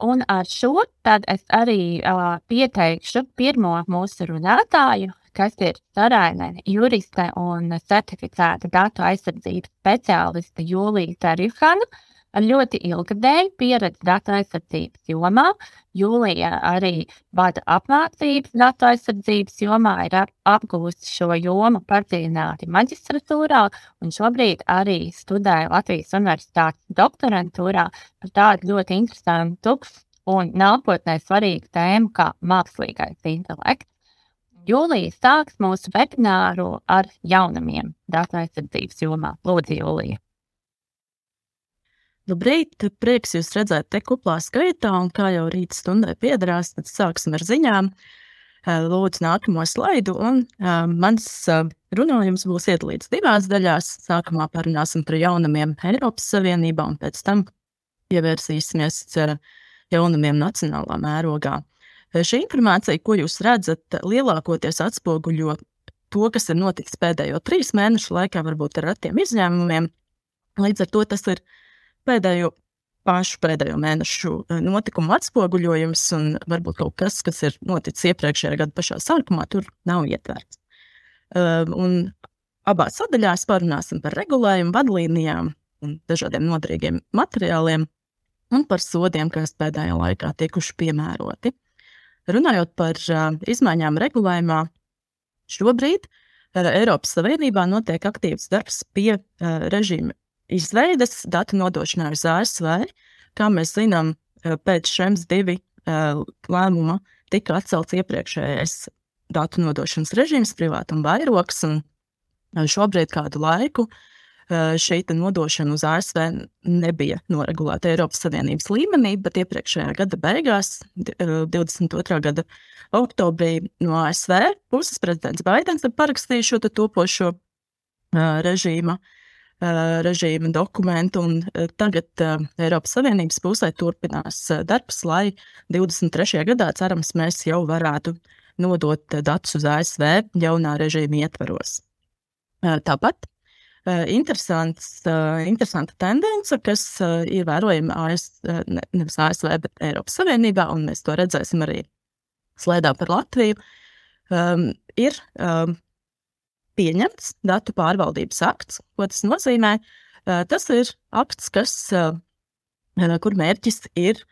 Un ar šo tad es arī uh, pieteikšu pirmo mūsu runātāju, kas ir Saraine juriste un certificēta datu aizsardzības speciāliste Jūlija Tarihana. Ar ļoti ilgadēju pieredzi datu aizsardzības jomā. Jūlija arī vada apmācības datu aizsardzības jomā, ir apgūsta šo jomu padziļināti maģistratūrā un šobrīd arī studē Latvijas Universitātes doktorantūrā par tādu ļoti interesantu un nākotnē svarīgu tēmu kā mākslīgais intelekts. Jūlija sāks mūsu webināru ar jaunumiem datu aizsardzības jomā. Lūdzu, Jūlija! Labrīt, prieks jūs redzēt te kuplā skaitā, un kā jau rīta stundai piedarās, tad sāksim ar ziņām. Lūdzu, nākamo slaidu, un uh, mans uh, runājums būs iedalīts divās daļās. Sākumā parunāsim par jaunumiem Eiropas Savienībā, un pēc tam pievērsīsimies jaunumiem nacionālā mērogā. Šī informācija, ko jūs redzat, lielākoties atspoguļo to, kas ir noticis pēdējo trīs mēnešu laikā, varbūt ar retiem izņēmumiem. Līdz ar to tas ir uh, pēdējo pašu pēdējo mēnešu eh, notikumu atspoguļojums, un varbūt kaut kas, kas ir noticis iepriekšējā gada pašā sākumā, tur nav ietverts. Ehm, un abās sadaļās parunāsim par regulējumu, vadlīnijām dažādiem noderīgiem materiāliem un par sodiem, kas pēdējā laikā tikuši piemēroti. Runājot par uh, izmaiņām regulējumā, šobrīd uh, Eiropas Savienībā notiek aktīvs darbs pie uh, režīma izveides datu nodošanai uz ASV. Kā mēs zinām, eh, pēc šems divi eh, lēmuma tika atcelts iepriekšējais datu nodošanas režīms, privātuma vairoks, un eh, šobrīd kādu laiku šī nodošana uz ASV nebija noregulēta Eiropas Savienības līmenī, bet iepriekšējā gada beigās, 22. gada oktobrī, no ASV puses prezidents Baidens ir parakstījis šo topošo režīmu režīma dokumentu, un tagad Eiropas Savienības pusē turpinās darbs, lai 23. gadā, cerams, mēs jau varētu nodot datus uz ASV jaunā režīma ietvaros. Tāpat interesants, interesanta tendence, kas ir vērojama AS, ne, nevis ASV, bet Eiropas Savienībā, un mēs to redzēsim arī slēdā par Latviju, ir pieņemts datu pārvaldības akts. Ko tas nozīmē? Tas ir akts, kas, kur mērķis ir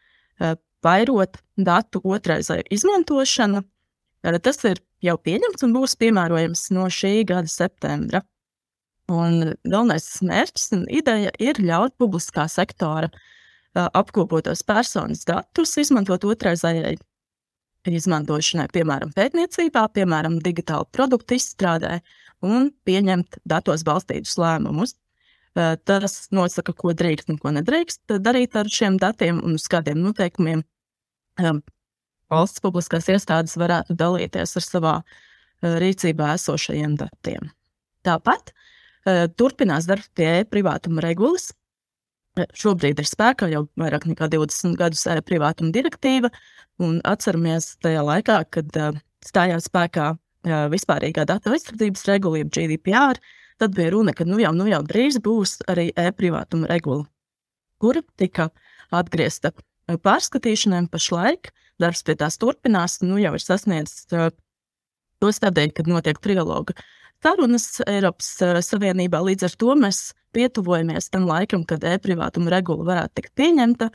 vairot datu otrreizēju izmantošanu. Tas ir jau pieņemts un būs piemērojams no šī gada septembra. Un galvenais mērķis un ideja ir ļaut publiskā sektora apkopotos personas datus izmantot otrreizējai izmantošanai, piemēram, pētniecībā, piemēram, digitālu produktu izstrādē un pieņemt datos balstītus lēmumus. Tas nosaka, ko drīkst un ko nedrīkst darīt ar šiem datiem un uz kādiem noteikumiem valsts publiskās iestādes varētu dalīties ar savā rīcībā esošajiem datiem. Tāpat turpinās darbs pie privātuma regulas. Šobrīd ir spēkā jau vairāk nekā 20 gadus privātuma direktīva, un atceramies tajā laikā, kad stājās spēkā vispārīgā datu aizsardzības regula, jeb GDPR, tad bija runa, ka nu jau, nu jau drīz būs arī e-privātuma regula, kura tika atgriezta pārskatīšanai pašlaik. Darbs pie tās turpinās, nu jau ir sasniedzis to stadiju, kad notiek triloga sarunas Eiropas Savienībā. Līdz ar to mēs pietuvojamies tam laikam, kad e-privātuma regula varētu tikt pieņemta.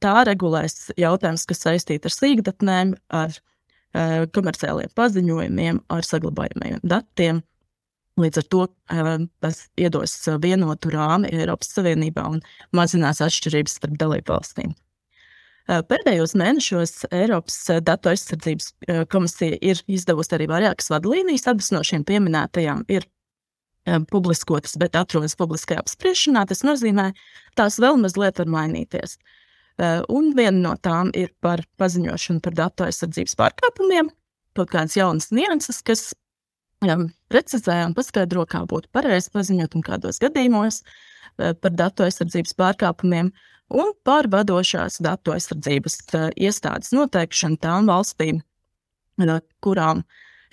Tā regulēs jautājums, kas saistīti ar sīkdatnēm, ar Eh, komerciāliem paziņojumiem ar saglabājumiem datiem. Līdz ar to eh, tas iedos vienotu rāmi Eiropas Savienībā un mazinās atšķirības starp dalību valstīm. Eh, pēdējos mēnešos Eiropas Datu aizsardzības komisija ir izdevusi arī vairākas vadlīnijas. Abas no šīm pieminētajām ir publiskotas, bet atrodas publiskajā apspriešanā. Tas nozīmē, tās vēl mazliet var mainīties. Eh, un viena no tām ir par paziņošanu par datu aizsardzības pārkāpumiem, kaut kādas jaunas nianses, kas um, precizē un paskaidro, kā būtu pareizi paziņot un kādos gadījumos par datu aizsardzības pārkāpumiem, un par vadošās datu aizsardzības uh, iestādes noteikšanu tām valstīm, uh, kurām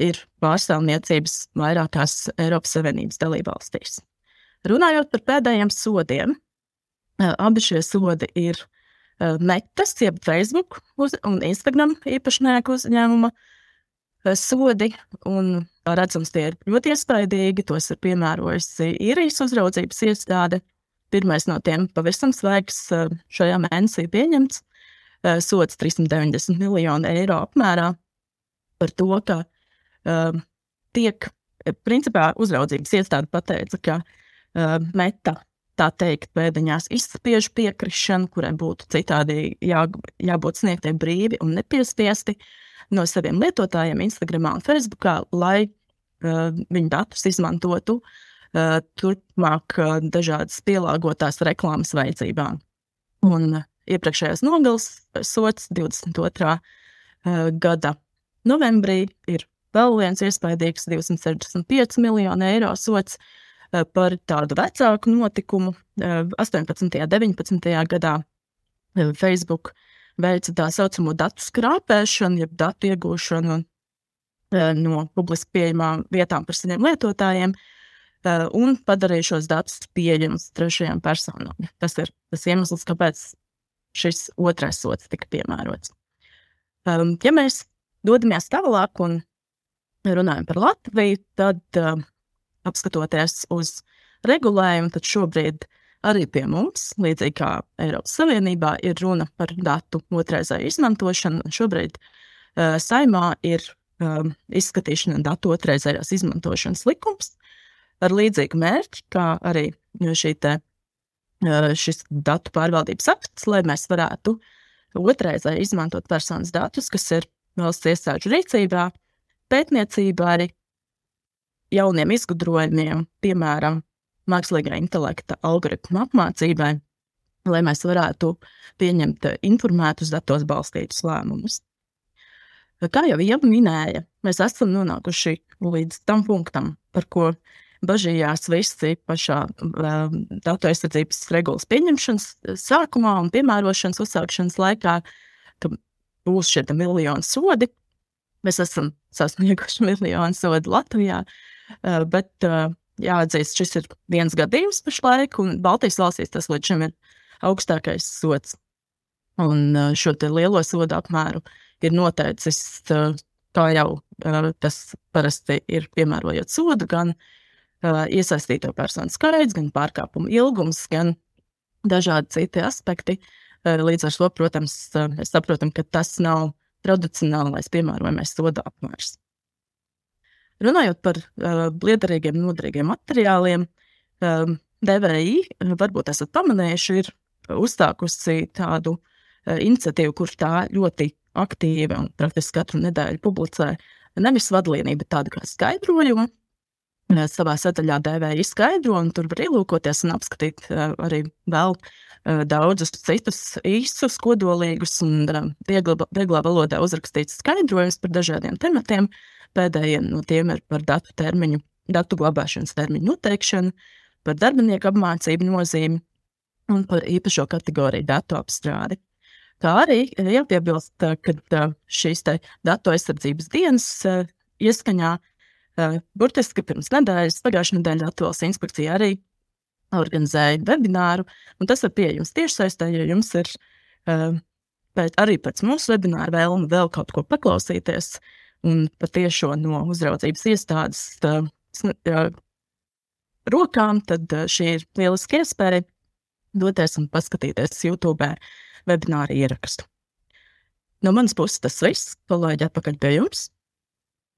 ir pārstāvniecības vairākās Eiropas Savienības dalībvalstīs. Runājot par pēdējiem sodiem, abi šie sodi ir Metas, jeb Facebook uz, un Instagram īpašnieku uzņēmuma sodi. Redzams, tie ir ļoti iespaidīgi. Tos ir piemērojusi īrijas uzraudzības iestāde. Pirmais no tiem pavisam svaigs šajā mēnesī pieņemts. Sots 390 miljonu eiro apmērā par to, ka uh, tiek, principā, uzraudzības iestāde pateica, ka uh, meta tā teikt, pēdiņās izspiež piekrišanu, kurai būtu citādi jā, jābūt sniegtai brīvi un nepiespiesti no saviem lietotājiem Instagram un Facebook, lai uh, viņu datus izmantotu turpmāk uh, dažādas pielāgotās reklāmas vajadzībām. Un uh, iepriekšējais nogals sots 22. Uh, gada novembrī ir vēl viens iespaidīgs 265 miljonu eiro sots Eh, par tādu vecāku notikumu. 18. un 19. gadā eh, Facebook veica tā saucamo datu skrāpēšanu, jeb datu iegūšanu eh, no publiski pieejamām vietām par saviem lietotājiem un padarīja šos datus pieejamus trešajām personām. Tas ir tas iemesls, kāpēc šis otrais sots tika piemērots. Ja mēs dodamies tālāk un runājam par Latviju, tad apskatoties uz regulējumu, tad šobrīd arī pie mums, līdzīgi kā Eiropas Savienībā, ir runa par datu otrreizēju izmantošanu. Šobrīd uh, saimā ir um, izskatīšana datu otrreizējās izmantošanas likums ar līdzīgu mērķi, kā arī šī te, šis datu pārvaldības akts, lai mēs varētu otrreizēji izmantot personas datus, kas ir valsts iestāžu rīcībā, pētniecībā, arī jauniem izgudrojumiem, piemēram, mākslīgā intelekta algoritmu apmācībai, lai mēs varētu pieņemt informētus datos balstītus lēmumus. Kā jau minēja, mēs esam nonākuši līdz tam punktam, par ko bažījās visi pašā uh, datu aizsardzības regulas pieņemšanas sākumā un piemērošanas uzsākšanas laikā, ka būs šie miljoni sodi. Mēs esam sasnieguši miljonu sodu Latvijā, Eh, bet eh, jāatzīst, šis ir viens gadījums pašlaik, un Baltijas valstīs tas līdz šim ir augstākais sots. Un eh, šo lielo sodu apmēru ir noteicis, kā jau tas parasti ir piemērojot sodu, gan iesaistīto personu skaits, gan pārkāpumu ilgums, gan dažādi citi aspekti. Līdz ar to, protams, mēs saprotam, ka tas nav tradicionālais piemērojamais soda apmērs. Runājot par uh, liederīgiem, noderīgiem materiāliem, um, DVI, varbūt esat pamanījuši, ir uzstākusi tādu uh, iniciatīvu, kur tā ļoti aktīvi un praktiski katru nedēļu publicē nevis vadlīniju, bet tādu kā skaidrojumu. Savā sadaļā DVI skaidro, un tur var ielūkoties un apskatīt arī vēl daudzus citus īsus, kodolīgus un vieglā valodā uzrakstītus skaidrojumus par dažādiem tematiem. Uh, Pēdējie no tiem ir par datu termiņu, datu glabāšanas termiņu noteikšanu, par darbinieku apmācību nozīmi un par īpašo kategoriju datu apstrādi. Kā arī ir jāpiebilst, ka šīs datu aizsardzības dienas ieskaņā burtiski pirms nedēļas, pagājušā nedēļa Latvijas inspekcija arī organizēja webināru, un tas ir pieejams tiešsaistē, ja jums ir pēc, arī pēc mūsu webināra vēlme vēl kaut ko paklausīties un patiešo no uzraudzības iestādes tā, rokām, tad šī ir lieliski iespēja doties un paskatīties YouTube webināru ierakstu. No manas puses tas viss. Palaidu atpakaļ pie jums.